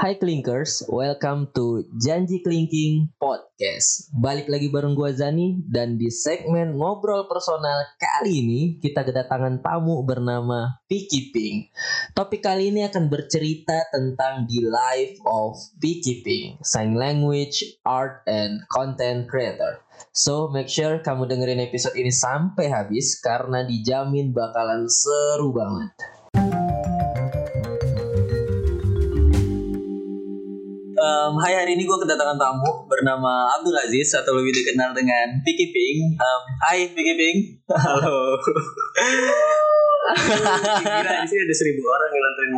Hai Klinkers, welcome to Janji Klinking Podcast. Balik lagi bareng gua Zani dan di segmen ngobrol personal kali ini kita kedatangan tamu bernama Vicky Pink. Topik kali ini akan bercerita tentang the life of Vicky Pink, sign language, art, and content creator. So make sure kamu dengerin episode ini sampai habis karena dijamin bakalan seru banget. Um, hai hari ini gue kedatangan tamu bernama Abdul Aziz atau lebih dikenal dengan Vicky Ping. Um, hai Vicky Ping. Halo. Gila di sini ada seribu orang yang nontonin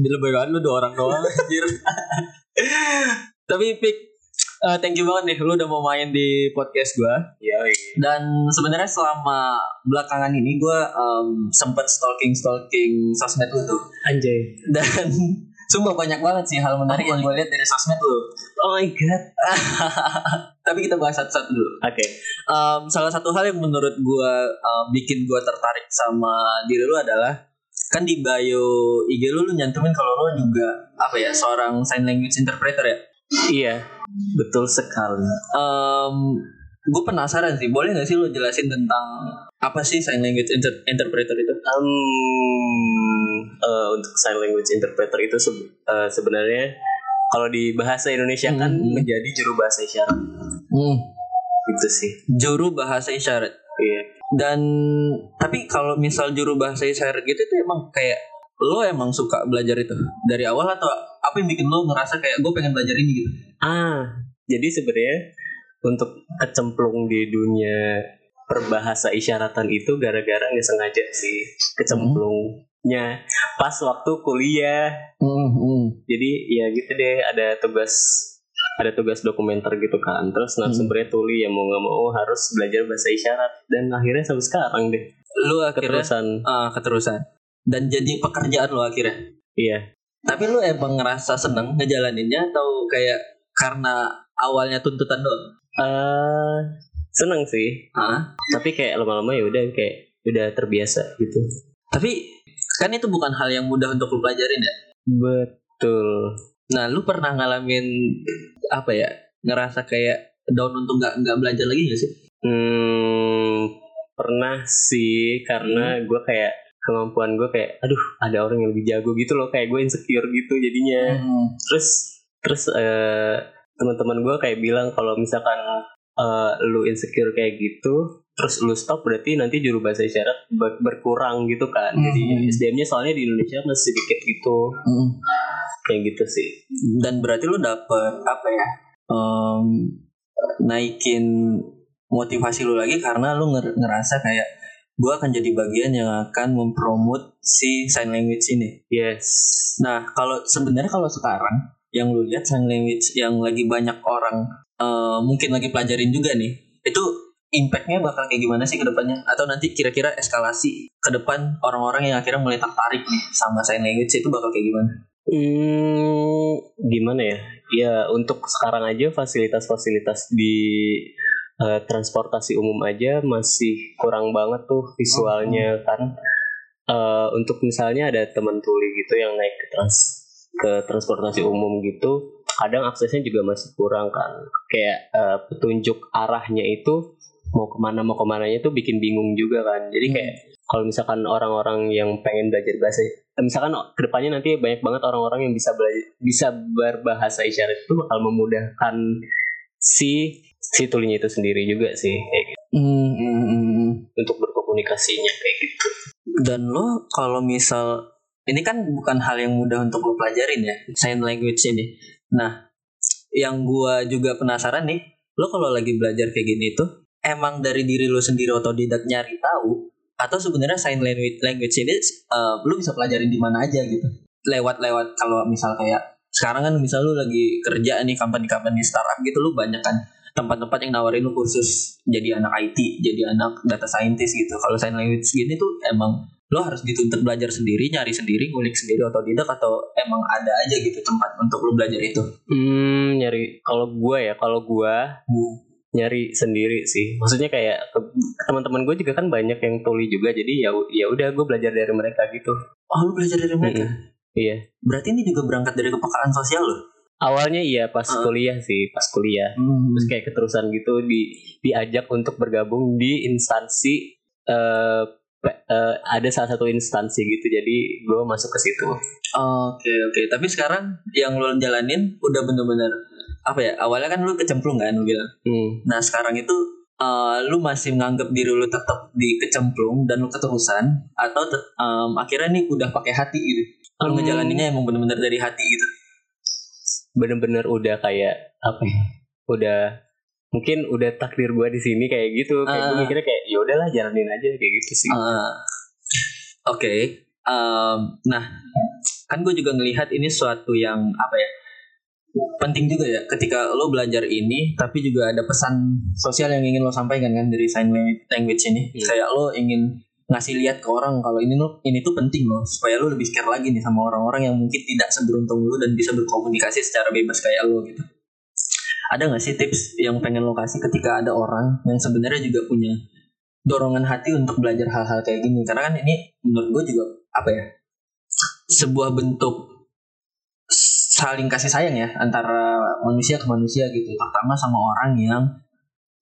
Lebih kan lu dua orang doang anjir. Tapi Pik, uh, thank you banget nih lu udah mau main di podcast gue. Ya, Dan sebenarnya selama belakangan ini gue um, sempet stalking stalking sosmed lu tuh. anjay. Dan sumpah banyak banget sih hal menarik yang gue lihat dari sosmed lu. Oh my god. Tapi kita bahas satu-satu dulu. Oke. Um, salah satu hal yang menurut gue um, bikin gue tertarik sama diri lu adalah kan di bio IG lu lu nyantumin kalau lu juga apa ya seorang sign language interpreter ya. Iya, betul sekali. Um, gue penasaran sih, boleh gak sih lu jelasin tentang apa sih sign language inter- interpreter itu? Um, eh, untuk sign language interpreter itu se- eh, sebenarnya kalau di bahasa Indonesia kan Hmm. menjadi juru bahasa isyarat Hmm, gitu sih. juru bahasa isyarat. Iya. Dan tapi kalau misal juru bahasa isyarat gitu itu emang kayak lo emang suka belajar itu dari awal atau apa yang bikin lo ngerasa kayak gue pengen belajar ini gitu? Ah, jadi sebenarnya untuk kecemplung di dunia perbahasa isyaratan itu gara-gara nggak sengaja sih kecemplungnya pas waktu kuliah. Hmm, hmm. jadi ya gitu deh ada tugas ada tugas dokumenter gitu kan. Terus narasumbernya tuli ya mau nggak mau harus belajar bahasa isyarat. Dan akhirnya sampai sekarang deh. Lo akhirnya keterusan. ah, keterusan. Dan jadi pekerjaan lo akhirnya. iya. Tapi lo emang ngerasa seneng ngejalaninnya atau kayak karena awalnya tuntutan doang? eh seneng sih. Ah, tapi kayak lama-lama ya udah kayak udah terbiasa gitu. Tapi kan itu bukan hal yang mudah untuk lo pelajarin ya. betul Nah, lu pernah ngalamin apa ya? Ngerasa kayak down untuk nggak nggak belajar lagi gak sih? Hmm, pernah sih karena gue kayak kemampuan gue kayak aduh ada orang yang lebih jago gitu loh kayak gue insecure gitu jadinya terus terus eh, teman-teman gue kayak bilang kalau misalkan eh, lu insecure kayak gitu terus lu stop berarti nanti juru bahasa isyarat ber- berkurang gitu kan jadi Hmm. SDM-nya soalnya di Indonesia masih sedikit gitu Hmm. kayak gitu sih Dan berarti lu dapet apa ya? em, naikin motivasi lu lagi karena lu nger- ngerasa kayak gua akan jadi bagian yang akan mempromot si sign language ini. yes Nah, kalau sebenarnya kalau sekarang yang lu lihat sign language yang lagi banyak orang eh, mungkin lagi pelajarin juga nih, itu impactnya bakal kayak gimana sih ke depannya? Atau nanti kira-kira eskalasi ke depan orang-orang yang akhirnya mulai tertarik nih sama sign language itu bakal kayak gimana? Hmm, gimana ya? Ya untuk sekarang aja fasilitas-fasilitas di eh, transportasi umum aja masih kurang banget tuh visualnya kan. Eh, untuk misalnya ada teman tuli gitu yang naik ke trans ke transportasi umum gitu, kadang aksesnya juga masih kurang kan. Kayak eh, petunjuk arahnya itu mau ke mana mau ke mananya tuh bikin bingung juga kan. Jadi kayak kalau misalkan orang-orang yang pengen belajar bahasa eh, misalkan ke depannya nanti banyak banget orang-orang yang bisa belajar bisa berbahasa isyarat itu bakal memudahkan si si tulinya itu sendiri juga sih kayak gitu. Hmm, hmm, hmm, hmm. untuk berkomunikasinya kayak gitu Dan lo kalau misal ini kan bukan hal yang mudah untuk lo pelajarin ya sign language ini. Nah, yang gua juga penasaran nih, lo kalau lagi belajar kayak gini tuh emang dari diri lo sendiri otodidak nyari tahu atau sebenarnya sign language language ini eh, lo bisa pelajarin di mana aja gitu. Lewat-lewat kalau misal kayak sekarang kan misal lo lagi kerja nih company-company startup gitu lo banyak kan tempat-tempat yang nawarin lu kursus jadi anak IT, jadi anak data scientist gitu. Kalau sign language gini tuh emang lo harus dituntut belajar sendiri, nyari sendiri, ngulik sendiri atau tidak atau emang ada aja gitu tempat untuk lo belajar itu. hmm nyari kalau gue ya kalau gue nyari sendiri sih maksudnya kayak teman-teman gue juga kan banyak yang tuli juga jadi ya ya udah gue belajar dari mereka gitu Oh, lu belajar dari mereka. Mm-mm. Iya. Berarti ini juga berangkat dari kepekaan sosial loh. Awalnya iya pas Ah. kuliah sih, pas kuliah. Terus kayak keterusan gitu di diajak untuk bergabung di instansi eh pe- eh, ada salah satu instansi gitu. Jadi gue masuk ke situ. Oke oke. Tapi sekarang yang lo jalanin udah bener-bener apa ya? Awalnya kan lu kecemplung kan lu bilang. Hmm. Nah sekarang itu eh, lu masih menganggap diri lu tetap di kecemplung dan lu keterusan atau em, akhirnya nih udah pakai hati gitu. Lu Hmm. ngejalaninnya emang bener-bener dari hati gitu. Bener-bener udah kayak apa ya? Udah mungkin udah takdir gue di sini kayak gitu. Kayak gue Ah. mikirnya kayak ya udahlah jalanin aja kayak gitu sih. Ah, Oke, Em, nah kan gue juga ngelihat ini suatu yang apa ya penting juga ya ketika lo belajar ini, tapi juga ada pesan sosial yang ingin lo sampaikan kan dari sign language ini. Hmm. Kayak lo ingin ngasih lihat ke orang kalau ini lo ini tuh penting loh supaya lo lebih care lagi nih sama orang-orang yang mungkin tidak seberuntung lo dan bisa berkomunikasi secara bebas kayak lo gitu. Ada nggak sih tips yang pengen lo kasih ketika ada orang yang sebenarnya juga punya dorongan hati untuk belajar hal-hal kayak gini karena kan ini menurut gue juga apa ya sebuah bentuk saling kasih sayang ya antara manusia ke manusia gitu terutama sama orang yang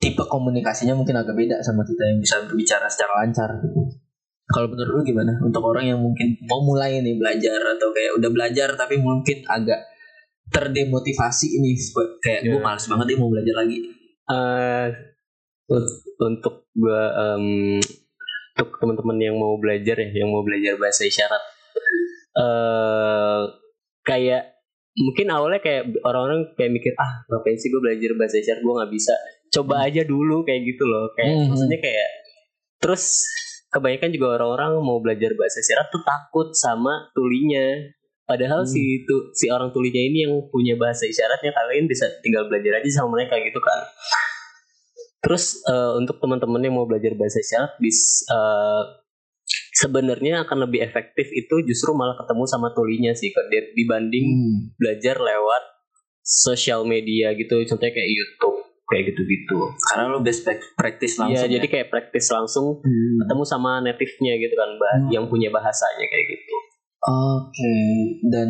tipe komunikasinya mungkin agak beda sama kita yang bisa berbicara secara lancar gitu. Kalau menurut lu gimana untuk orang yang mungkin mau mulai nih belajar atau kayak udah belajar tapi mungkin agak terdemotivasi ini kayak gue Ya. males banget nih mau belajar lagi. un- untuk gua em, untuk teman-teman yang mau belajar ya, yang mau belajar bahasa isyarat, eh kayak mungkin awalnya kayak orang-orang kayak mikir ah ngapain sih gue belajar bahasa isyarat gue nggak bisa, coba aja dulu kayak gitu loh, kayak Hmm. maksudnya kayak terus kebanyakan juga orang-orang mau belajar bahasa isyarat tuh takut sama tulinya. Padahal Hmm. si tu, si orang tulinya ini yang punya bahasa isyaratnya kalian bisa tinggal belajar aja sama mereka gitu kan. Terus eh, untuk teman-teman yang mau belajar bahasa isyarat bis eh, sebenarnya akan lebih efektif itu justru malah ketemu sama tulinya sih dibanding belajar lewat sosial media gitu contohnya kayak YouTube kayak gitu-gitu. Karena lu best prac- practice Iya, langsung. jadi kayak praktis langsung Hmm. ketemu sama native-nya gitu kan, bah- Hmm. yang punya bahasanya kayak gitu. Oke, dan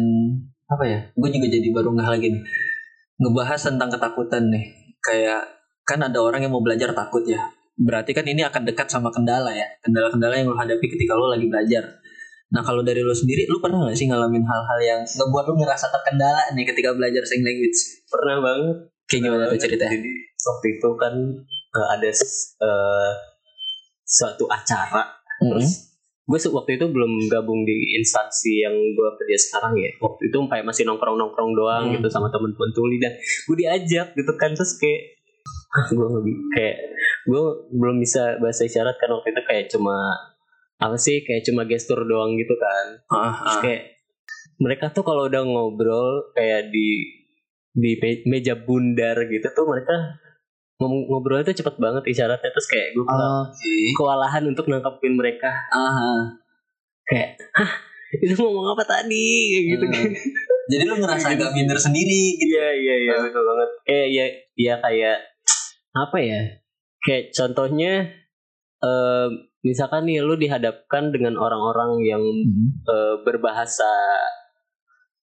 apa ya? Gue juga jadi baru ngeh lagi nih. Ngebahas tentang ketakutan nih. Kayak kan ada orang yang mau belajar takut ya. Berarti kan ini akan dekat sama kendala ya. Kendala-kendala yang lo hadapi ketika lo lagi belajar. Nah kalau dari lo sendiri, lo pernah gak sih ngalamin hal-hal yang ngebuat lo ngerasa terkendala nih ketika belajar sign language? Pernah banget Kayak gimana tuh ceritanya? Jadi waktu itu kan eh, ada eh, suatu acara terus gue waktu itu belum gabung di instansi yang gue kerja sekarang ya waktu itu kayak masih nongkrong nongkrong doang Hmm. gitu sama temen-temen tuli dan gue diajak gitu kan terus kayak gue lebih kayak gue belum bisa bahasa isyarat kan waktu itu kayak cuma apa sih kayak cuma gestur doang gitu kan Ah, Terus kayak mereka tuh kalau udah ngobrol kayak di di meja bundar gitu tuh mereka ngobrolnya tuh cepet banget isyaratnya terus kayak gue Oke. kewalahan untuk nangkepin mereka ah. kayak hah itu ngomong apa tadi kayak gitu Hmm. kan Jadi lo ngerasa agak minder sendiri gitu. iya iya iya betul banget kayak ya ya kayak apa ya kayak contohnya eh misalkan nih lu dihadapkan dengan orang-orang yang eh, berbahasa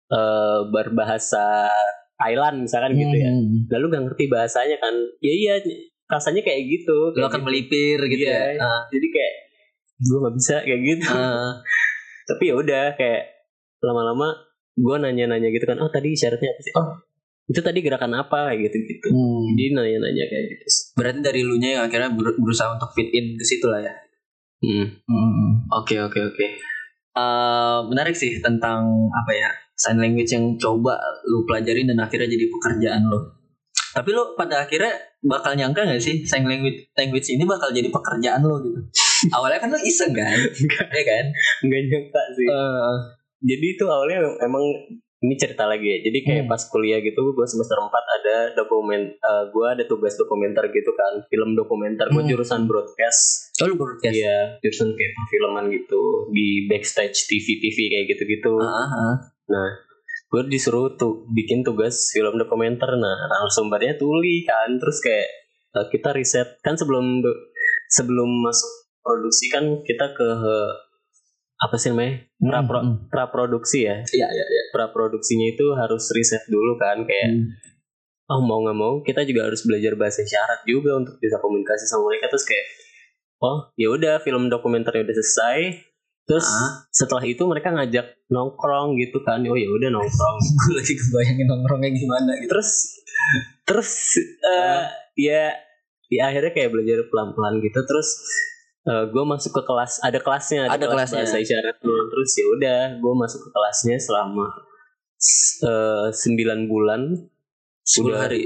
eh, berbahasa Thailand misalkan gitu ya Hmm. lalu gak ngerti bahasanya kan ya iya rasanya kayak gitu kayak akan gitu. melipir gitu Iya. ya. Ah, jadi kayak gue nggak bisa kayak gitu ah. tapi ya udah kayak lama-lama gue nanya-nanya gitu kan oh tadi syaratnya apa sih oh itu tadi gerakan apa kayak gitu gitu Hmm. jadi nanya-nanya kayak gitu Berarti dari lu nya yang akhirnya ber- berusaha untuk fit in ke situ lah ya. hmm. Oke oke oke. Eh, menarik sih tentang apa ya sign language yang coba lu pelajarin dan akhirnya jadi pekerjaan lo. Tapi lo pada akhirnya bakal nyangka gak sih sign language language ini bakal jadi pekerjaan lo gitu? Awalnya kan lo iseng kan, ya kan? nggak nyangka sih Eh, jadi itu awalnya emang ini cerita lagi ya jadi kayak Hmm. pas kuliah gitu gue semester 4 ada dokumen eh, gue ada tugas dokumenter gitu kan film dokumenter gue Hmm. jurusan broadcast oh, lu broadcast. Iya, jurusan kayak perfilman gitu di backstage TV TV kayak gitu-gitu. Ah, ah. Nah, gue disuruh tuh bikin tugas film dokumenter. Nah, narasumbernya tuli kan, terus kayak eh, kita riset kan sebelum sebelum masuk produksi kan kita ke apa sih namanya? Pra, Hmm, pra produksi ya? Iya iya iya. pra produksinya itu harus riset dulu kan kayak Hmm. oh mau nggak mau kita juga harus belajar bahasa isyarat juga untuk bisa komunikasi sama mereka. Terus kayak oh ya udah film dokumenternya udah selesai. Terus Ah. setelah itu mereka ngajak nongkrong gitu kan. Oh ya udah nongkrong. Gue lagi kebayangin nongkrongnya gimana gitu. terus terus eh, ya ya akhirnya kayak belajar pelan pelan gitu. Terus gue masuk ke kelas ada kelasnya Ada kelas kelasnya. bahasa isyarat tuh. terus ya udah gue masuk ke kelasnya selama eh, sembilan bulan 10 Udah. hari.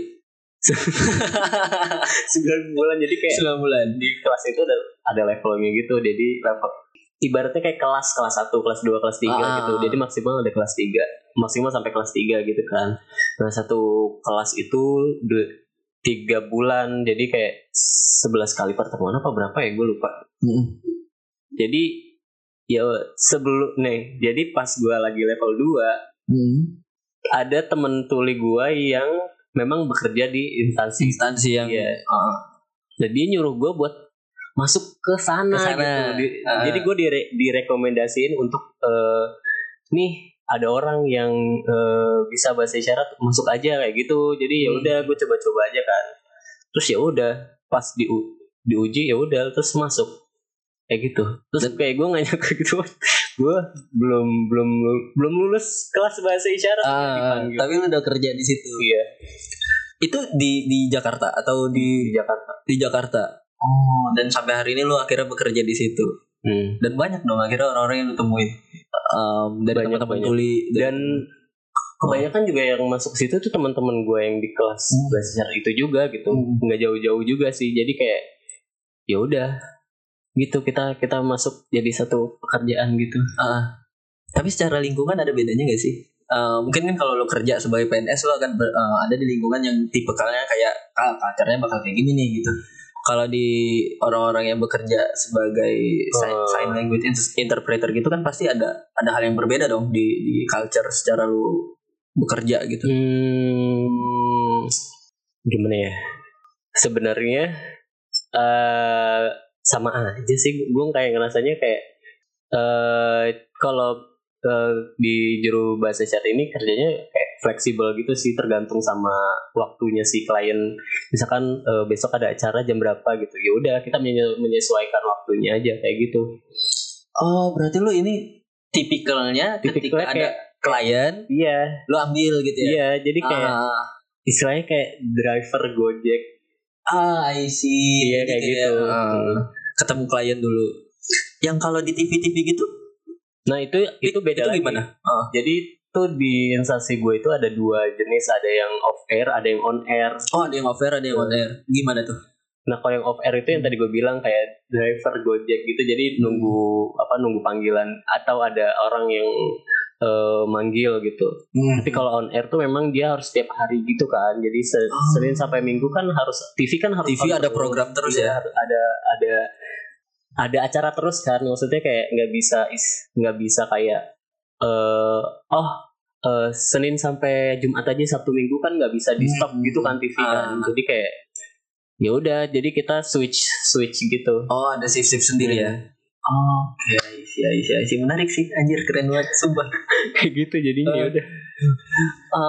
sembilan bulan jadi kayak 9 bulan. di kelas itu ada ada levelnya gitu jadi level ibaratnya kayak kelas kelas 1, kelas 2, kelas 3 Ah. gitu jadi maksimal ada kelas 3 maksimal sampai kelas 3 gitu kan nah satu kelas itu tiga bulan jadi kayak 11 kali pertemuan apa berapa ya gue lupa Hmm. jadi ya sebelum nih jadi pas gue lagi level 2 Hmm. ada temen tuli gue yang memang bekerja di instansi Instansi yang Iya. Ah. dan dia nyuruh gue buat masuk ke sana, gitu. Di- Ah. Jadi gue dire direkomendasiin untuk eh, nih ada orang yang eh, bisa bahasa isyarat masuk aja kayak gitu. Jadi ya Hmm. udah gue coba-coba aja kan. Terus ya udah pas di diuji ya udah terus masuk kayak gitu. Terus kayak gue nggak nyangka gitu. gue belum belum belum lulus kelas bahasa isyarat. Ah, dipanggil. tapi lu udah kerja di situ. Iya Itu di di Jakarta atau di di Jakarta. di Jakarta. Oh, dan sampai hari ini lu akhirnya bekerja di situ. Hmm. Dan banyak dong akhirnya orang-orang yang lu temuin. Um, dari Banyak, teman-teman tuli dan kebanyakan juga yang masuk ke situ tuh teman-teman gue yang di kelas Hmm. isyarat itu juga gitu Hmm. nggak jauh-jauh juga sih jadi kayak ya udah gitu kita kita masuk jadi satu pekerjaan gitu Ah. tapi secara lingkungan ada bedanya gak sih? Eh, mungkin kan kalau lo kerja sebagai PNS lo akan ber- eh, ada di lingkungan yang tipikalnya kayak ah culture-nya bakal kayak gini nih gitu. Kalau di orang-orang yang bekerja sebagai sign, Oh. sign language in- interpreter gitu kan pasti ada ada hal yang berbeda dong di di culture secara lu bekerja gitu. hmm, gimana ya sebenarnya eh sama aja sih gue kayak ngerasanya kayak eh kalau eh, di juru bahasa isyarat ini kerjanya kayak fleksibel gitu sih tergantung sama waktunya si klien misalkan eh, besok ada acara jam berapa gitu ya udah kita menye- menyesuaikan waktunya aja kayak gitu Oh, berarti lu ini tipikalnya ketika Tipikalnya ada kayak- klien iya lu ambil gitu ya. iya jadi kayak Ah, istilahnya kayak driver gojek ah, I see. Iya, kayak gitu. ah, Hmm. ketemu klien dulu. Yang kalau di TV-TV gitu nah itu itu beda itu lagi gimana? Ah. Jadi tuh di instansi gue itu ada dua jenis, ada yang off air, ada yang on air. Oh, ada yang off air, ada yang on air. Gimana tuh? Nah kalau yang off air itu yang tadi gue bilang kayak driver Gojek gitu, jadi nunggu apa nunggu panggilan atau ada orang yang eh, manggil gitu. Tapi kalau on air tuh memang dia harus setiap hari gitu kan. Jadi se- Oh. Senin sampai Minggu kan harus TV kan harus TV ada program terus Iya, ya? harus ada ada ada acara terus kan. Maksudnya kayak nggak bisa is- nggak bisa kayak eh oh eh, Senin sampai Jumat aja Sabtu Minggu kan nggak bisa di stop Hmm. gitu kan TV kan. Ah. Jadi kayak ya udah jadi kita switch switch gitu. Oh, ada shift-shift sendiri ya? Oh, oke, iya, iya, iya, menarik sih, anjir keren banget, sumpah. kayak gitu jadinya ya udah.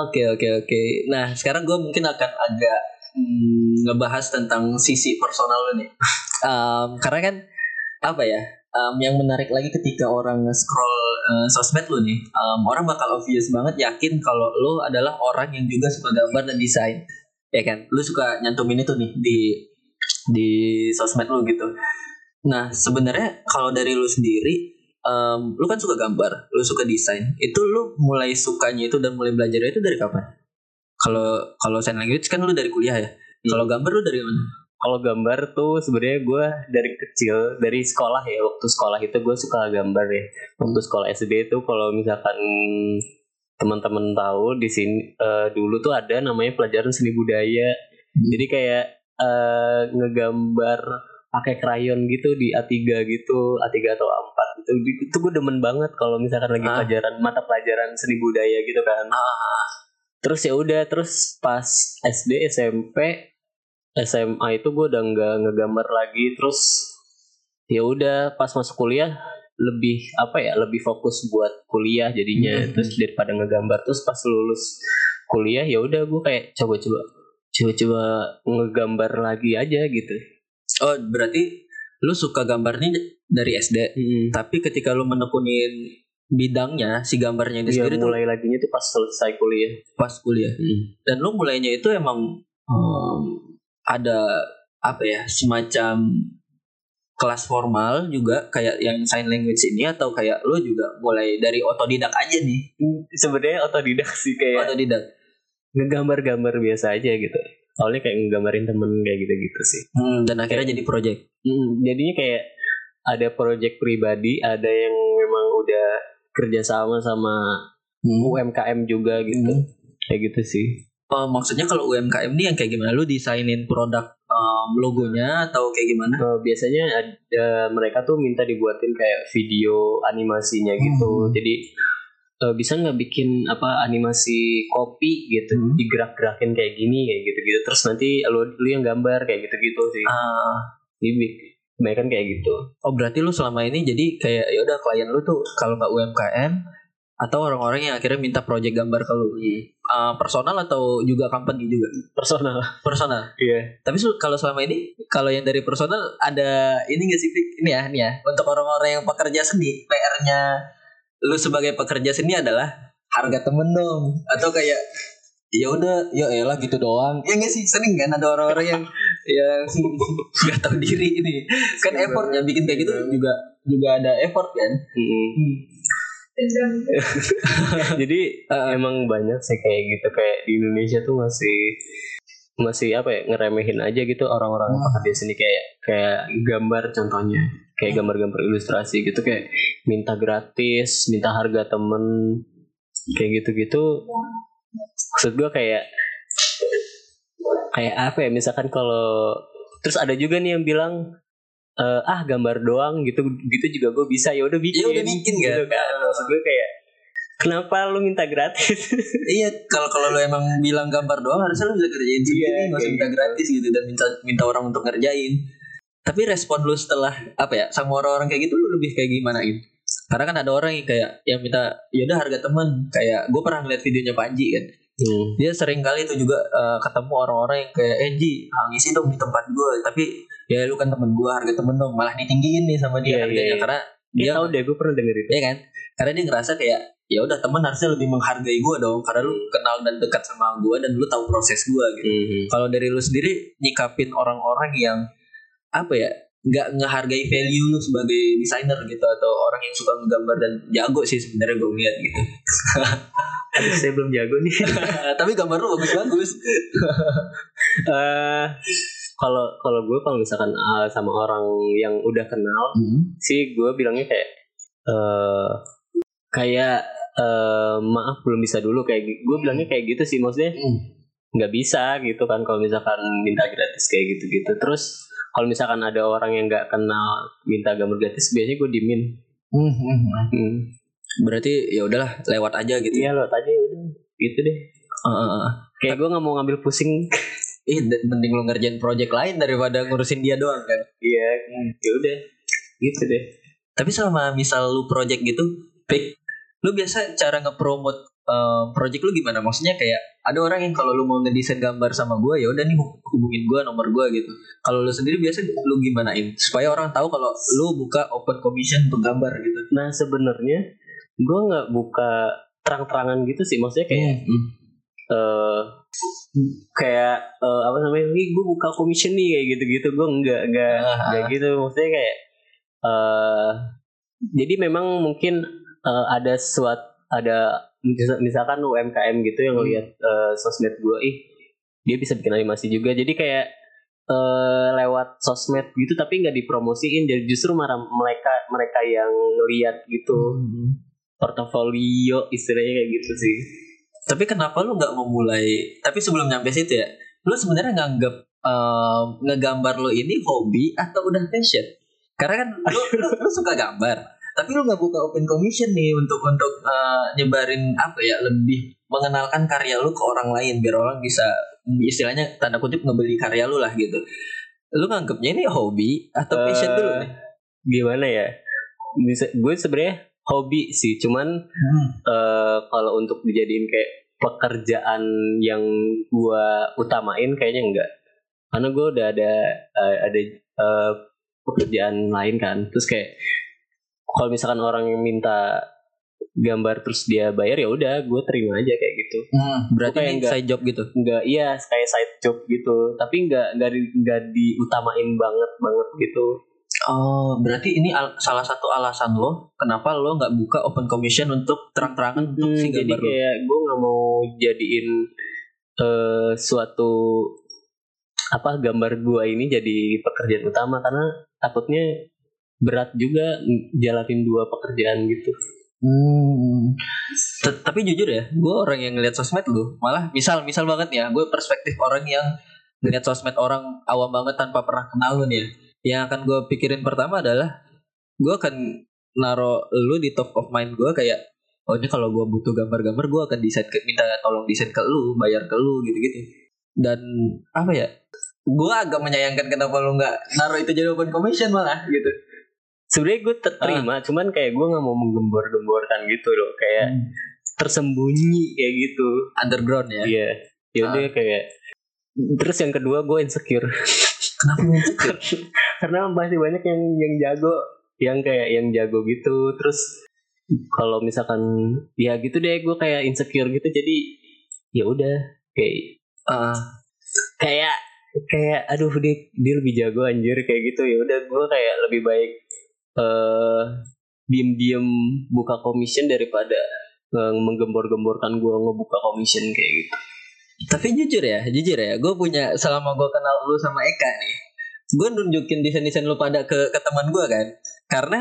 Oke, oke, oke. Nah, sekarang gue mungkin akan agak hmm, ngebahas tentang sisi personal lo nih. Em, karena kan apa ya? em, yang menarik lagi ketika orang nge-scroll eh, sosmed lo nih, em, orang bakal obvious banget yakin kalau lo adalah orang yang juga suka gambar dan desain, ya kan? Lo suka nyantumin itu nih di di sosmed lo gitu. Nah, sebenarnya kalau dari lo sendiri, em, lu kan suka gambar, lu suka desain. Itu lu mulai sukanya itu dan mulai belajarnya itu dari kapan? Kalau kalau sign language kan lu dari kuliah ya. Kalau gambar lu dari mana? Kalau gambar tuh sebenarnya gue dari kecil dari sekolah ya waktu sekolah itu gue suka gambar ya. Waktu sekolah SD itu kalau misalkan teman-teman tahu di sini eh, dulu tuh ada namanya pelajaran seni budaya. Jadi kayak eh, ngegambar pakai krayon gitu di A3 gitu, A3 atau A4 gitu. Itu gue demen banget kalau misalkan lagi Ah. pelajaran mata pelajaran seni budaya gitu kan. Terus ya udah terus pas SD, SMP, SMA itu gue udah nggak ngegambar lagi. Terus ya udah pas masuk kuliah lebih apa ya lebih fokus buat kuliah jadinya Hmm. terus daripada ngegambar terus pas lulus kuliah ya udah gue kayak coba-coba coba-coba ngegambar lagi aja gitu Oh, berarti lu suka gambarnya dari SD, tapi ketika lu menekunin bidangnya si gambarnya ini Iya sendiri tuh mulai laginya tuh pas selesai kuliah pas kuliah. Dan lu mulainya itu emang em, ada apa ya semacam kelas formal juga kayak yang sign language ini atau kayak lu juga mulai dari otodidak aja nih. Sebenarnya otodidak sih kayak otodidak. ngegambar-gambar biasa aja gitu. Awalnya kayak ngegambarin temen kayak gitu-gitu sih. Hmm, dan akhirnya jadi project. Mm, jadinya kayak ada project pribadi ada yang memang udah kerjasama sama UMKM juga gitu. Hmm. kayak gitu sih Oh, maksudnya kalau UMKM ini yang kayak gimana? Lu desainin produk em, logonya atau kayak gimana? Eh, biasanya ada mereka tuh minta dibuatin kayak video animasinya gitu. Hmm. jadi eh, bisa nggak bikin apa animasi kopi gitu? Hmm. digerak-gerakin kayak gini kayak gitu-gitu. Terus nanti lu lu yang gambar kayak gitu-gitu sih. Ah, jadi kebanyakan kayak gitu. Oh berarti lu selama ini jadi kayak ya udah klien lu tuh kalau nggak UMKM atau orang-orang yang akhirnya minta project gambar ke lu Ah, personal atau juga company juga personal personal iya Tapi kalau selama ini, kalau yang dari personal ada ini gak sih? Ini ya, ini ya. Untuk orang-orang yang pekerja seni, PR-nya lu sebagai pekerja seni adalah harga temen dong. Atau kayak ya udah, ya elah gitu doang. Ya gak sih, sering kan ada orang-orang yang yang nggak tahu diri ini. Kan effort ya bikin kayak gitu juga juga ada effort kan. jadi emang banyak sih kayak gitu. Kayak di Indonesia tuh masih masih apa ya ngeremehin aja gitu orang-orang Hmm. pekerja seni kayak kayak gambar contohnya. Kayak gambar-gambar ilustrasi gitu. Kayak minta gratis minta harga temen. Kayak gitu-gitu. Maksud gua kayak kayak apa ya misalkan kalau terus ada juga nih yang bilang eh, ah gambar doang gitu gitu juga gue bisa ya udah bikin Ya udah bikin kan? Gitu maksud gue kayak kenapa lu minta gratis iya, kalau kalau lu emang bilang gambar doang harusnya lu bisa kerjain sendiri, Iya, nggak usah minta gitu. gratis gitu dan minta minta orang untuk ngerjain. Tapi respon lu setelah apa ya sama orang-orang kayak gitu lu lebih kayak gimana gitu? Karena kan ada orang yang kayak yang minta ya udah harga teman kayak gue pernah ngeliat videonya Panji kan Hmm. dia sering kali itu juga eh, ketemu orang-orang yang kayak eh Ji ah, ngisi dong di tempat gue tapi ya lu kan temen gue harga temen dong malah ditinggiin nih sama dia Iya, harganya iya, iya. karena Dia dia tahu deh gue pernah denger itu. ya kan karena dia ngerasa kayak ya udah temen harusnya lebih menghargai gue dong karena lu kenal dan dekat sama gue dan lu tahu proses gue gitu Hmm. kalau dari lu sendiri nyikapin orang-orang yang apa ya nggak ngehargai value lu sebagai desainer gitu atau orang yang suka menggambar dan jago sih sebenarnya gue lihat gitu. Saya belum jago nih. tapi gambar lu bagus-bagus. Eh, kalau kalau gue kalau misalkan ah, sama orang yang udah kenal sih gue bilangnya kayak eh kayak eh maaf belum bisa dulu kayak gue bilangnya kayak gitu sih maksudnya nggak bisa gitu kan kalau misalkan minta gratis kayak gitu-gitu. Terus kalau misalkan ada orang yang nggak kenal minta gambar gratis biasanya gue dimin hmm. berarti ya udahlah lewat aja gitu. Iya lo tadi udah. Gitu deh. Heeh, heeh. kayak gue nggak mau ngambil pusing. Ih, mending lu ngerjain project lain daripada ngurusin dia doang kan. iya ya udah. Gitu deh. Tapi selama misal lu project gitu, pick, lu biasa cara ngepromote eh, project lu gimana? Maksudnya kayak ada orang yang kalau lu mau ngedesain gambar sama gua ya udah nih hub- hubungin gua nomor gua gitu. Kalau lu sendiri biasa lu gimanain supaya orang tahu kalau lu buka open commission untuk gambar gitu. nah sebenarnya gue nggak buka terang-terangan gitu sih maksudnya kayak Hmm. eh kayak eh, apa namanya nih gue buka commission nih kayak gitu-gitu gue nggak nggak Ah, nggak gitu maksudnya kayak eh jadi memang mungkin eh, ada suat ada misalkan UMKM gitu yang Hmm. lihat eh, sosmed gue ih dia bisa bikin animasi juga jadi kayak eh lewat sosmed gitu tapi nggak dipromosiin jadi justru marah mereka mereka yang ngeliat gitu Hmm. portofolio istilahnya kayak gitu sih Tapi kenapa lu nggak memulai? Tapi sebelum nyampe situ ya, lu sebenarnya nganggap eh, ngegambar lu ini hobi atau udah passion? Karena kan lu, lu, lu suka gambar, tapi lu nggak buka open commission nih untuk untuk eh, nyebarin apa ya lebih mengenalkan karya lu ke orang lain biar orang bisa istilahnya tanda kutip ngebeli karya lu lah gitu. Lu nganggapnya ini hobi atau passion Eh, dulu nih? gimana ya bisa gue sebenarnya hobi sih cuman Hmm. eh, kalau untuk dijadiin kayak pekerjaan yang gue utamain kayaknya enggak karena gue udah ada eh, ada eh, pekerjaan lain kan terus kayak kalau misalkan orang yang minta gambar terus dia bayar ya udah gue terima aja kayak gitu Hmm, berarti Kayak enggak- side job gitu. nggak iya kayak side job gitu tapi nggak nggak di, nggak diutamain banget banget gitu Oh, berarti ini al- salah satu alasan lo kenapa lo nggak buka open commission untuk terang-terangan untuk Hmm, si jadi gambar lo. kayak gue nggak mau jadiin eh suatu apa gambar gua ini jadi pekerjaan utama karena takutnya berat juga jalanin dua pekerjaan gitu Hmm. T- Tapi jujur ya, gue orang yang ngeliat sosmed lo, malah misal misal banget ya, gue perspektif orang yang ngeliat sosmed orang awam banget tanpa pernah kenal lo nih ya. Yang akan gue pikirin pertama adalah gue akan naro lu di top of mind gue kayak oh ini kalau gue butuh gambar-gambar gue akan desain ke minta tolong desain ke lu bayar ke lu gitu-gitu dan apa ya gue agak menyayangkan kenapa lu nggak naruh itu jadi open commission malah gitu sebenarnya gue terima cuman kayak gue nggak mau menggembor-gemborkan gitu loh. Kayak tersembunyi kayak gitu. Underground ya? Iya. Ya udah kayak terus yang kedua gue insecure. Kenapa insecure? Karena masih banyak yang yang jago yang kayak yang jago gitu. Terus kalau misalkan ya gitu deh gue kayak insecure gitu. Jadi ya udah kayak Ah, kayak kayak aduh dia dia lebih jago anjir kayak gitu. Ya udah gue kayak lebih baik eh diem diem buka commission daripada eh, menggembor-gemborkan gue ngebuka commission kayak gitu. Tapi jujur ya jujur ya gue punya selama gue kenal lu sama Eka nih gue nunjukin desain-desain lu pada ke, ke teman gue kan. Karena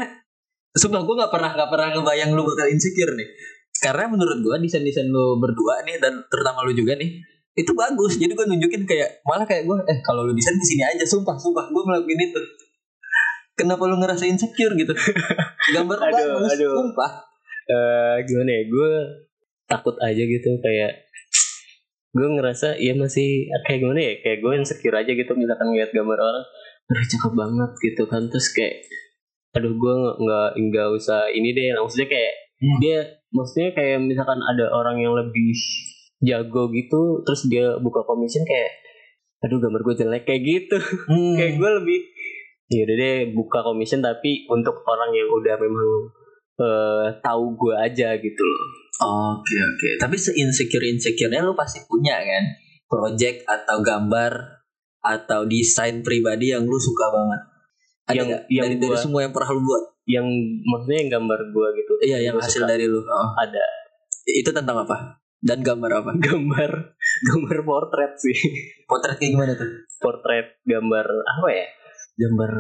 sumpah gue nggak pernah nggak pernah ngebayang lu bakal insecure nih. Karena menurut gue desain-desain lu berdua nih dan terutama lu juga nih itu bagus. Jadi gue nunjukin kayak malah kayak gue eh kalau lu desain ke sini aja sumpah sumpah gue ngelakuin itu kenapa lu ngerasa insecure gitu? Gambar Aduh, bagus aduh. sumpah. Eh gimana ya? Gue takut aja gitu kayak gue ngerasa ya masih kayak gimana ya? Kayak gue insecure aja gitu misalkan ngeliat gambar orang aduh cakep banget gitu kan. Terus kayak aduh gue nggak nggak nggak usah ini deh. Maksudnya kayak Hmm. dia maksudnya kayak misalkan ada orang yang lebih jago gitu terus dia buka commission kayak aduh gambar gue jelek kayak gitu. Hmm. kayak gue lebih ya udah deh buka commission tapi untuk orang yang udah memang eh, tahu gue aja gitu loh Oke oke, tapi se-insecure insecure-nya lu pasti punya kan? Project atau gambar atau desain pribadi yang lu suka banget. Ada Yang- yang dari, dari gua- semua yang pernah lu buat? yang maksudnya yang gambar gue gitu Iya, yang hasil suka. dari lu. Oh. ada Itu tentang apa? Dan gambar apa? gambar gambar portrait sih Potret kayak gimana tuh? portrait gambar apa ya gambar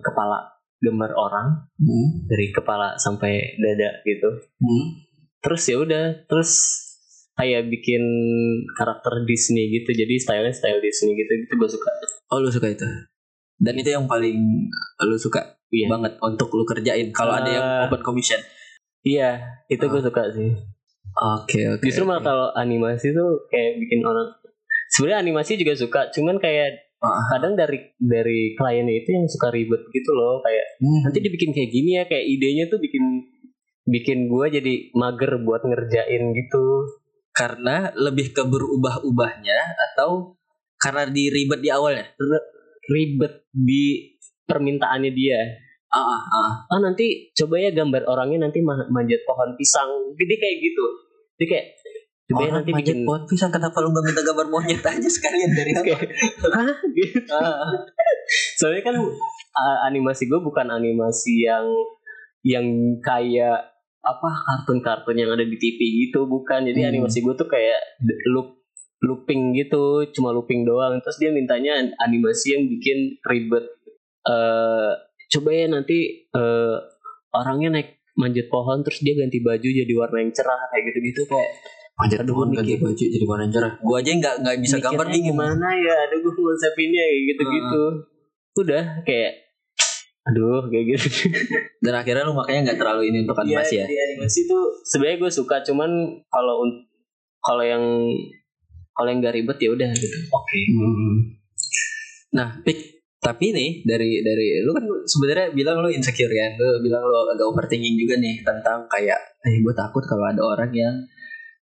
kepala gambar orang Hmm. dari kepala sampai dada gitu Hmm. terus ya udah terus kayak bikin karakter Disney gitu jadi stylenya style Disney gitu gitu gue suka Oh lu suka itu? Dan itu yang paling lu suka iya banget untuk lu kerjain. Kalau ada yang Ah. open commission. iya itu gue suka sih Oke oke. justru malah oke. kalau animasi tuh kayak bikin orang sebenarnya animasi juga suka cuman kayak Ah. Kadang dari dari kliennya itu yang suka ribet gitu loh kayak Hmm. nanti dibikin kayak gini ya kayak idenya tuh bikin bikin gua jadi mager buat ngerjain gitu karena lebih ke berubah-ubahnya atau karena diribet di awalnya. ribet di permintaannya dia Ah, ah, ah. oh nanti coba ya gambar orangnya nanti ma- manjat pohon pisang jadi kayak gitu jadi kayak coba Orang nanti bikin pohon pisang kenapa lu gak minta gambar monyet aja sekalian dari apa? Hah? Gitu Ah, soalnya kan uh, animasi gue bukan animasi yang yang kayak apa kartun-kartun yang ada di TV gitu bukan. Jadi Hmm. animasi gue tuh kayak loop looping gitu cuma looping doang. Terus dia mintanya an- animasi yang bikin ribet. Eh coba ya nanti eh orangnya naik manjat pohon terus dia ganti baju jadi warna yang cerah kayak gitu-gitu kayak manjat Aduh, ganti baju jadi warna cerah. Gua aja nggak nggak bisa gambar mikirnya bingung. gimana ya aduh gue konsepinnya kayak gitu-gitu udah kayak aduh kayak gitu Dan akhirnya lu makanya nggak terlalu ini untuk animasi ya. di animasi tuh sebenarnya gue suka cuman kalau kalau yang kalau yang gak ribet ya udah gitu oke Hmm. Nah, Pik, tapi nih dari dari lu kan sebenarnya bilang lu insecure kan lu bilang lu agak overthinking juga nih tentang kayak eh gue takut kalau ada orang yang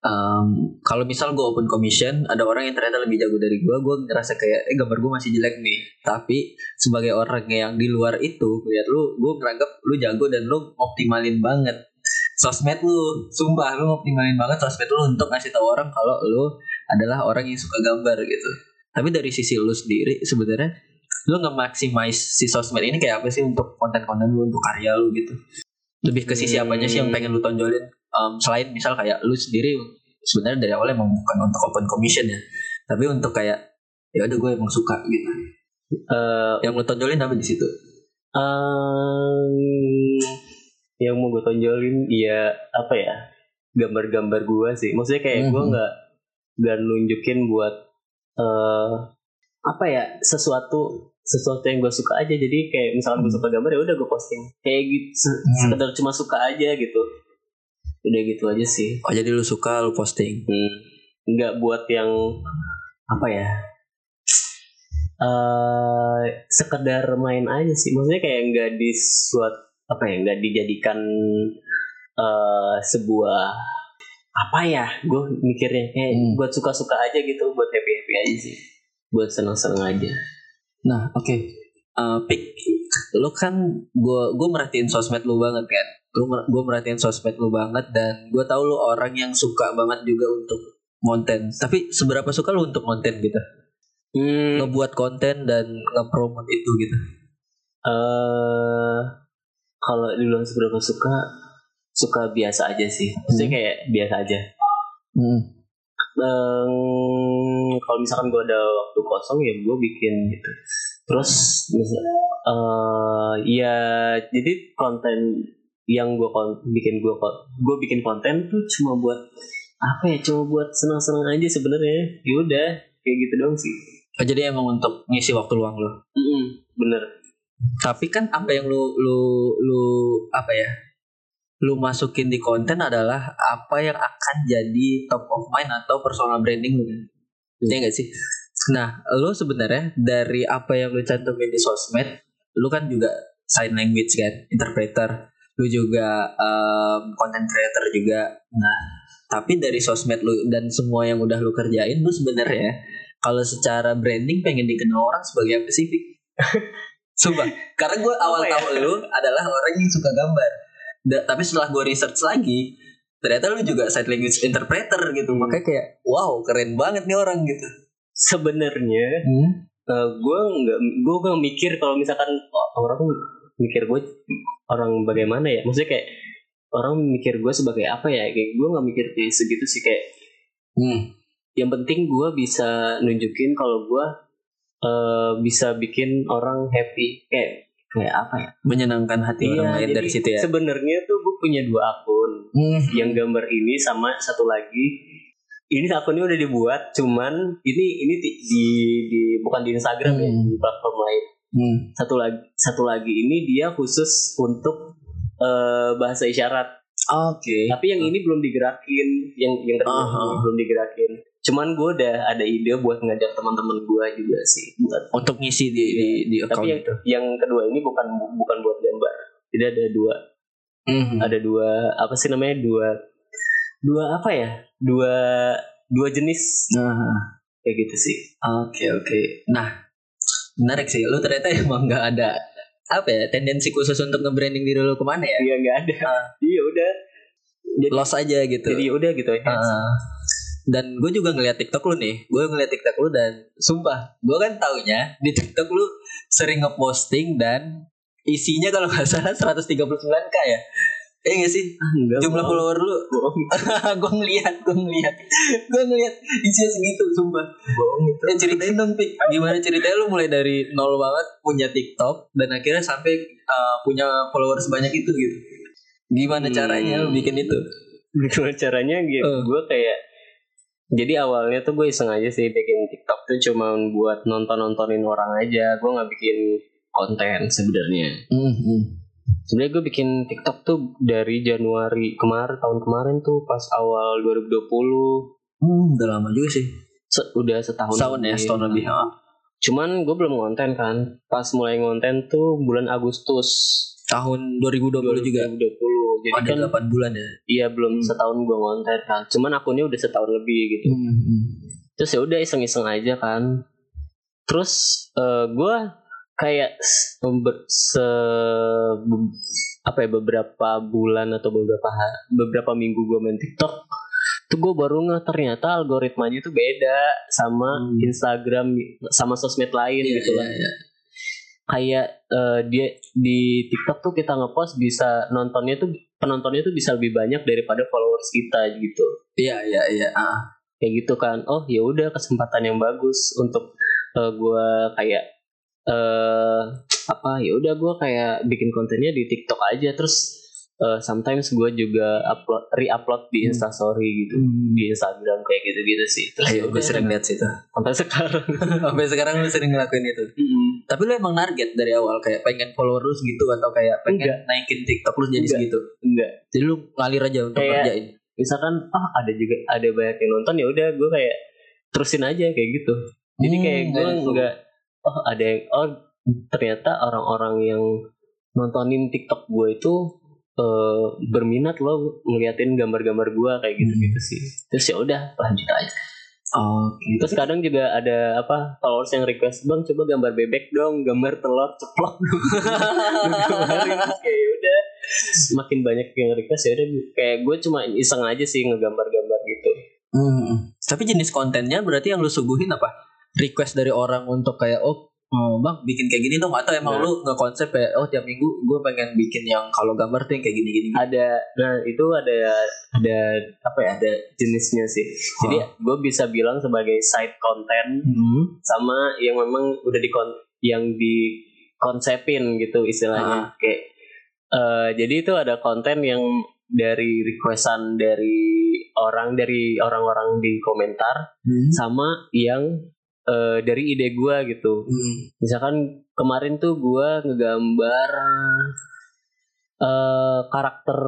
um, kalau misal gue open commission ada orang yang ternyata lebih jago dari gue gue ngerasa kayak eh gambar gue masih jelek nih. Tapi sebagai orang yang di luar itu lihat lu gue ngeranggap lu jago dan lu optimalin banget. Sosmed lu sumpah lu optimalin banget sosmed lu untuk ngasih tahu orang kalau lu adalah orang yang suka gambar gitu. Tapi dari sisi lu sendiri sebenarnya lu nge-maximize si sosmed ini kayak apa sih untuk konten-konten lu untuk karya lu gitu? Lebih ke sisi apanya sih yang pengen lu tonjolin um, selain misal kayak lu sendiri sebenarnya dari awal emang bukan untuk open commission ya. Tapi untuk kayak ya udah gue emang suka gitu. Eh, yang lu tonjolin apa di situ? Um, yang mau gue tonjolin ya apa ya gambar-gambar gue sih. Maksudnya kayak gue Mhm. nggak nggak nunjukin buat eh apa ya sesuatu sesuatu yang gue suka aja. Jadi kayak misalkan gue Hmm. suka gambar ya udah gue posting. Kayak gitu se- Hmm. sekedar cuma suka aja gitu udah gitu aja sih oh jadi lu suka lu posting hmm. nggak buat yang apa ya eh sekedar main aja sih maksudnya kayak nggak di suat apa ya nggak dijadikan eh sebuah apa ya gue mikirnya kayak Hmm. buat suka-suka aja gitu buat happy happy aja sih buat seneng-seneng aja Nah, oke. Eh, Pik, lu kan gue gue merhatiin sosmed lu banget kan. Gue merhatiin sosmed lu banget dan gue tahu lu orang yang suka banget juga untuk konten. Tapi seberapa suka lu untuk konten gitu? hmm. Ngebuat konten dan nge-promote itu gitu. eh kalau dibilang seberapa suka suka biasa aja sih maksudnya Hmm. kayak biasa aja Hmm. Ehm, kalau misalkan gue ada waktu kosong ya gue bikin gitu terus misal eh ya jadi konten yang gue kon bikin gue gue bikin konten tuh cuma buat apa ya cuma buat senang-senang aja sebenarnya ya udah kayak gitu doang sih Oh, jadi emang untuk ngisi waktu luang lu. Mm-mm, bener Tapi kan apa yang lu lu lu apa ya? Lu masukin di konten adalah apa yang akan jadi top of mind atau personal branding lu kan? Iya gak sih? Nah, lu sebenarnya dari apa yang lu cantumin di sosmed, lu kan juga sign language kan, interpreter, lu juga um, content creator juga. Nah, tapi dari sosmed lu dan semua yang udah lu kerjain, lu sebenarnya kalau secara branding pengen dikenal orang sebagai apa sih? Sumpah, karena gue awal ya? tahu lu adalah orang yang suka gambar. Da- tapi setelah gue research lagi, ternyata lu juga sign language interpreter gitu. Hmm. Makanya kayak, wow keren banget nih orang gitu. sebenarnya gue nggak gue nggak mikir kalau misalkan oh, orang mikir gue orang bagaimana ya maksudnya kayak orang mikir gue sebagai apa ya kayak gue nggak mikir kayak segitu sih kayak Hmm. yang penting gue bisa nunjukin kalau gue eh, bisa bikin orang happy kayak kayak apa ya Menyenangkan hati orang lain dari situ ya. sebenarnya tuh gue punya dua akun Hmm. yang gambar ini sama satu lagi ini akunnya udah dibuat cuman ini ini di, di, di- bukan di Instagram ya Hmm. di platform lain Hmm. satu lagi satu lagi ini dia khusus untuk eh, bahasa isyarat. Oke. tapi yang ini belum digerakin yang yang kedua ini belum digerakin. Cuman gue udah ada ide buat ngajak teman-teman gue juga sih. Buat Untuk ngisi di di, di account tapi yang, itu. yang kedua ini bukan bukan buat gambar. Jadi ada dua. Mhm. ada dua apa sih namanya dua dua apa ya? Dua dua jenis. Nah, kayak gitu sih. Oke oke. Nah, menarik sih. Lu ternyata emang nggak ada apa ya tendensi khusus untuk nge-branding diri lu ke mana ya? iya nggak ada iya udah jadi Los aja gitu. jadi udah gitu ya Ah. dan gue juga ngeliat TikTok lu nih, gue ngeliat TikTok lu dan sumpah, gue kan taunya di TikTok lu sering ngeposting dan isinya kalau nggak salah 139k ya. Eh gak sih? Ah, enggak Jumlah bohong. follower lu bohong gue ngeliat, gue ngeliat, gue ngeliat isinya segitu, sumpah. bohong itu Eh ceritain dong, Pik. Gimana ceritanya lu mulai dari nol banget punya TikTok dan akhirnya sampai uh, punya follower sebanyak itu gitu. Gimana Hmm. caranya lu bikin itu? gimana caranya gitu Eh. gue kayak jadi awalnya tuh gue iseng aja sih bikin TikTok tuh cuma buat nonton nontonin orang aja gue nggak bikin konten sebenarnya sebenarnya gue bikin TikTok tuh dari Januari kemarin tahun kemarin tuh pas awal 2020 Hmm, udah lama juga sih. Se- udah setahun Setahun ya, setahun lebih. ah. cuman gue belum ngonten kan. Pas mulai ngonten tuh bulan Agustus. Tahun 2020 juga? 2020 jadi ada kan 8 bulan ya? Iya belum setahun gue ngonten kan. Cuman akunnya udah setahun lebih gitu. Hmm, terus ya udah iseng-iseng aja kan. Terus eh gue kayak se apa ya beberapa bulan atau beberapa beberapa minggu gue main TikTok tuh gue baru nge ternyata algoritmanya tuh beda sama Hmm. Instagram sama sosmed lain Iya, gitu lah iya. kayak eh, dia di TikTok tuh kita ngepost bisa nontonnya tuh penontonnya tuh bisa lebih banyak daripada followers kita gitu Iya, iya, iya. Ah. kayak gitu kan oh ya udah kesempatan yang bagus untuk eh, gua kayak eh apa ya udah gua kayak bikin kontennya di TikTok aja terus eh, sometimes gua juga upload re-upload di Hmm. Instastory gitu di Instagram kayak gitu-gitu sih terus Ayo, gue sering lihat situ. sampai sekarang Sampai sekarang lu sering ngelakuin itu. Tapi lu emang target dari awal kayak pengen follower lu segitu atau kayak pengen naikin TikTok lu jadi Enggak. segitu. enggak Jadi lu ngalir aja untuk Kayak- kerjain. misalkan ah ada juga ada banyak yang nonton ya udah gue kayak terusin aja kayak gitu jadi Hmm, kayak gue kayak gitu. nggak oh ada yang oh ternyata orang-orang yang nontonin TikTok gue itu eh, berminat loh ngeliatin gambar-gambar gue kayak gitu gitu Hmm. sih terus ya udah lanjut aja Oke. terus kadang juga ada apa followers yang request bang coba gambar bebek dong gambar telur ceplok dong kayak ya udah makin banyak yang request ya udah kayak gue cuma iseng aja sih ngegambar-gambar gitu Hmm. Tapi jenis kontennya berarti yang lu suguhin apa? Request dari orang untuk kayak oh oh, bang bikin kayak gini dong atau emang Nah. lu nggak konsep kayak oh tiap minggu gue pengen bikin yang kalau gambar tuh yang kayak gini gini. ada nah itu ada ada apa ya ada jenisnya sih jadi gue bisa bilang sebagai side content Hmm. sama yang memang udah di yang dikonsepin gitu istilahnya kayak eh, jadi itu ada konten yang dari requestan dari orang dari orang-orang di komentar Hmm. sama yang eh, dari ide gua gitu Hmm. misalkan kemarin tuh gua ngegambar eh karakter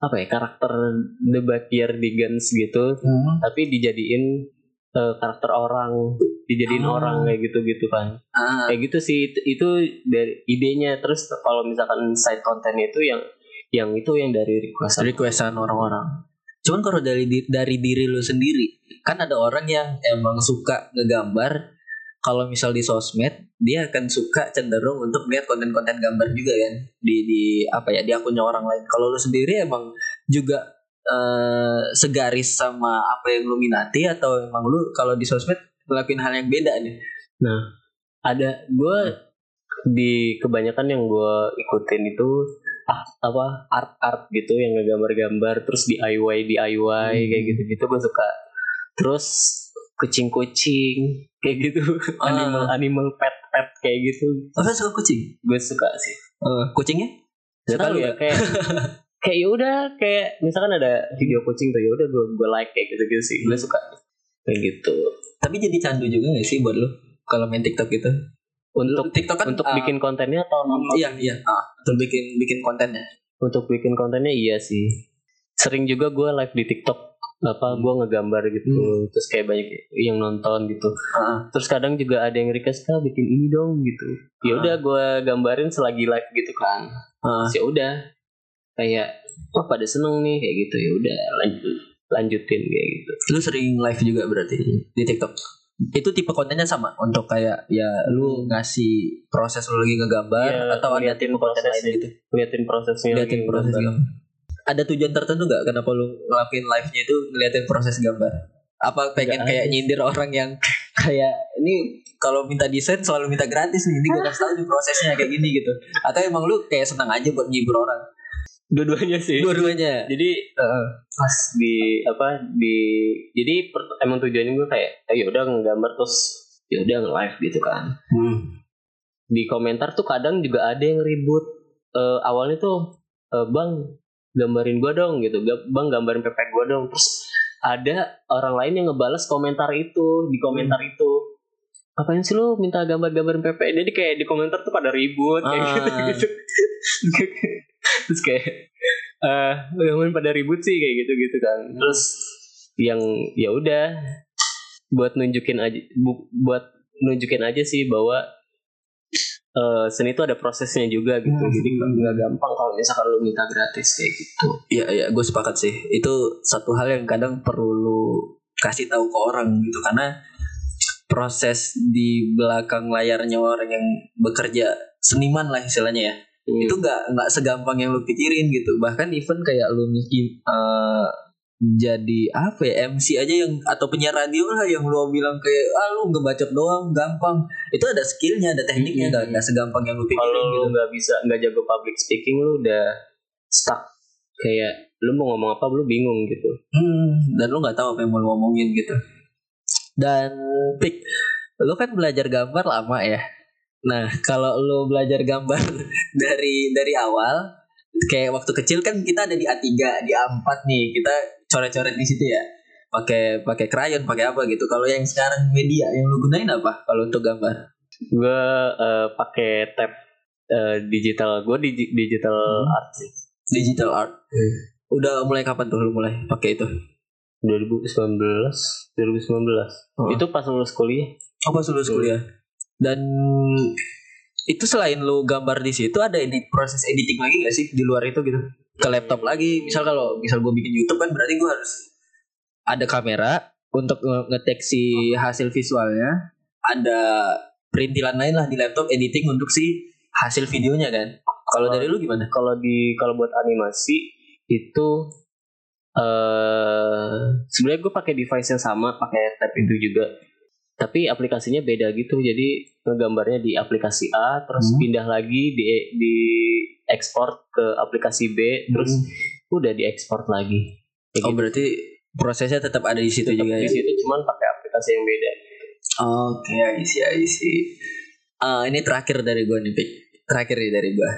apa ya karakter The Backyardigans gitu Hmm. tapi dijadiin eh, karakter orang dijadiin Ah. orang kayak gitu gitu kan Ah. kayak gitu sih itu, itu dari idenya terus kalau misalkan side content itu yang yang itu yang dari request requestan orang-orang. Cuman kalau dari dari diri lu sendiri, kan ada orang yang emang suka ngegambar. Kalau misal di sosmed, dia akan suka cenderung untuk lihat konten-konten gambar juga kan di di apa ya di akunnya orang lain. Kalau lu sendiri emang juga eh, segaris sama apa yang lu minati atau emang lu kalau di sosmed ngelakuin hal yang beda nih? ada gue di kebanyakan yang gue ikutin itu ah apa art art gitu yang ngegambar-gambar terus DIY DIY Hmm. kayak gitu gitu gue suka terus kucing kucing kayak gitu Ah. animal animal pet pet kayak gitu lu suka kucing? gue suka sih Eh, kucingnya? Gak lu ya nggak? kayak kayak ya udah kayak misalkan ada video kucing tuh ya udah gue gue like kayak gitu gitu sih gue suka kayak gitu Tapi jadi candu juga gak sih buat lu kalau main TikTok gitu? Untuk TikTok kan untuk ah, bikin kontennya atau nonton? Iya, iya. Ah, untuk bikin bikin kontennya. untuk bikin kontennya iya sih. Sering juga gue live di TikTok apa gue ngegambar gitu. Hmm. terus kayak banyak yang nonton gitu. Ah, terus kadang juga ada yang request kak bikin ini dong gitu. Ya udah gue gambarin selagi live gitu kan. Terus ya udah. Kayak wah pada seneng nih kayak gitu. Ya udah lanjut lanjutin kayak gitu. Lu sering live juga berarti di TikTok. Itu tipe kontennya sama untuk kayak ya lu ngasih proses lu lagi ngegambar Iya, atau ada tipe konten lain gitu. liatin prosesnya Liatin proses gambar. gambar. Ada tujuan tertentu gak kenapa lu ngelakuin live-nya itu ngeliatin proses gambar? Apa pengen Nggak kayak ada. nyindir orang yang kayak ini kalau minta desain selalu minta gratis nih, ini gue kasih tau nih prosesnya kayak gini gitu. Atau emang lu kayak senang aja buat ngibur orang? Dua-duanya sih Dua-duanya. jadi Heeh. pas di apa di jadi per- emang tujuannya gue kayak ya udah ngegambar terus ya udah nge-live gitu kan Hmm. di komentar tuh kadang juga ada yang ribut Eh, awalnya tuh "Eh, bang gambarin gua dong gitu bang gambarin pepek gua dong terus ada orang lain yang ngebales komentar itu di komentar itu apain sih lu minta gambar-gambarin pepek jadi kayak di komentar tuh pada ribut kayak Ah. gitu gitu terus kayak eh gambarin pada ribut sih kayak gitu gitu kan. Terus yang ya udah buat nunjukin aja bu- buat nunjukin aja sih bahwa eh, seni itu ada prosesnya juga gitu. Hmm. jadi nggak nggak gampang kalau misalkan lu minta gratis kayak gitu. Iya iya gue sepakat sih. Itu satu hal yang kadang perlu lu kasih tahu ke orang gitu. Karena proses di belakang layarnya orang yang bekerja seniman lah istilahnya ya Hmm. itu nggak nggak segampang yang lu pikirin gitu bahkan even kayak lu eh, jadi apa ya MC aja yang atau penyiar radio lah yang lu bilang kayak ah lu ngebacot doang gampang itu ada skillnya ada tekniknya Hmm. nggak nggak segampang yang lu pikirin kalau gitu lu nggak bisa nggak jago public speaking lu udah stuck kayak lu mau ngomong apa lu bingung gitu Hmm, dan lu nggak tahu apa yang mau lu ngomongin gitu. Dan Pik, lu kan belajar gambar lama ya. Nah, kalau lu belajar gambar dari dari awal, kayak waktu kecil kan kita ada di A3, di A4 nih, kita coret-coret di situ ya. Pakai pakai krayon, pakai apa gitu. Kalau yang sekarang media yang lu gunain apa kalau untuk gambar? gue eh, pakai tab eh, digital gue di digital Hmm. art sih Digital art. Udah mulai kapan tuh lu mulai pakai itu? 2019 2019 Oh. itu pas lulus kuliah Oh pas lulus kuliah. Dan itu selain lu gambar di situ ada edit proses editing lagi gak sih di luar itu gitu? Ke laptop lagi. Misal kalau misal gue bikin YouTube kan berarti gue harus ada kamera untuk nge- ngetek si hasil visualnya. Ada perintilan lain lah di laptop editing untuk si hasil videonya kan. Kalau dari lu gimana? kalau di kalau buat animasi itu eh sebenarnya gue pakai device yang sama pakai tab itu juga tapi aplikasinya beda gitu jadi ngegambarnya di aplikasi A terus Hmm. pindah lagi di di ekspor ke aplikasi B terus udah diekspor lagi Kayak Oh gitu. berarti prosesnya tetap ada di situ Tetap juga di ya? situ cuman pakai aplikasi yang beda Oke, I see, I see. Ah, ini terakhir dari gue nih, Pik. Terakhir nih dari gue.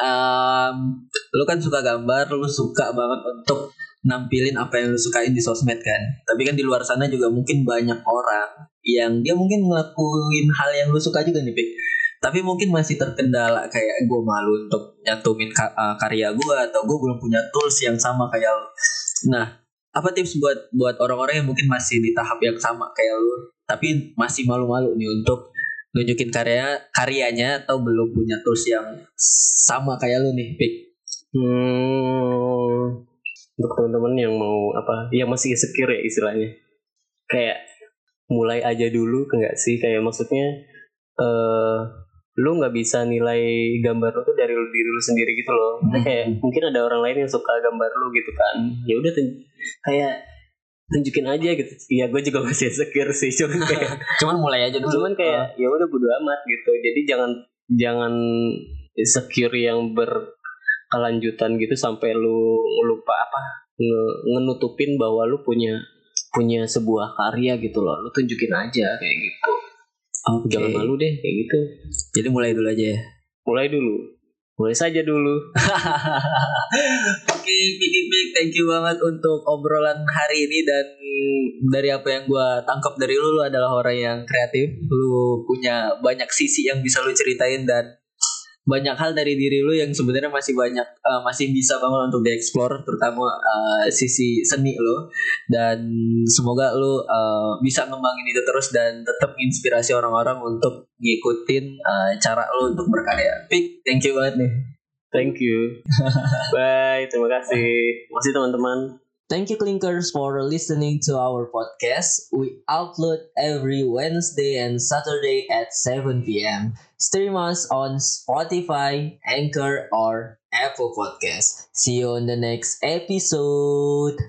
Um, lu kan suka gambar, lu suka banget untuk nampilin apa yang lu sukain di sosmed kan. Tapi kan di luar sana juga mungkin banyak orang yang dia mungkin ngelakuin hal yang lu suka juga nih, Pik. Tapi mungkin masih terkendala kayak gue malu untuk nyantumin ah, karya gue atau gue belum punya tools yang sama kayak lu. Nah, apa tips buat buat orang-orang yang mungkin masih di tahap yang sama kayak lu tapi masih malu-malu nih untuk nunjukin karya karyanya atau belum punya tools yang sama kayak lu nih Pik Hmm, untuk teman-teman yang mau apa, yang masih insecure ya istilahnya, kayak mulai aja dulu, enggak sih? Kayak maksudnya, eh, lu nggak bisa nilai gambar lu tuh dari lu- diri lu sendiri gitu loh. Hmm. kayak mungkin ada orang lain yang suka gambar lu gitu kan. Ya udah kayak tunjukin aja gitu. Iya, gue juga masih insecure sih, cuman kayak cuman mulai aja dulu cuman kayak ya udah bodo amat gitu jadi jangan jangan insecure yang berkelanjutan gitu sampai lu lupa apa nge- ngenutupin bahwa lu punya punya sebuah karya gitu loh. Lu tunjukin aja kayak gitu. Oke. jangan malu deh kayak gitu. Jadi mulai dulu aja ya? Mulai dulu. Mulai saja dulu. Oke, Pik, Pik, thank you banget untuk obrolan hari ini dan dari apa yang gua tangkap dari lu, lu adalah orang yang kreatif, lu punya banyak sisi yang bisa lu ceritain dan banyak hal dari diri lu yang sebenarnya masih banyak eh, masih bisa banget untuk dieksplor terutama eh, sisi seni lu dan semoga lu eh, bisa ngembangin itu terus dan tetap inspirasi orang-orang untuk ngikutin eh, cara lu untuk berkarya. Pik, thank you banget nih. thank you bye terima kasih masih teman-teman Thank you, Clinkers, for listening to our podcast. We upload every Wednesday and Saturday at 7 p.m. Stream us on Spotify, Anchor, or Apple Podcasts. See you on the next episode.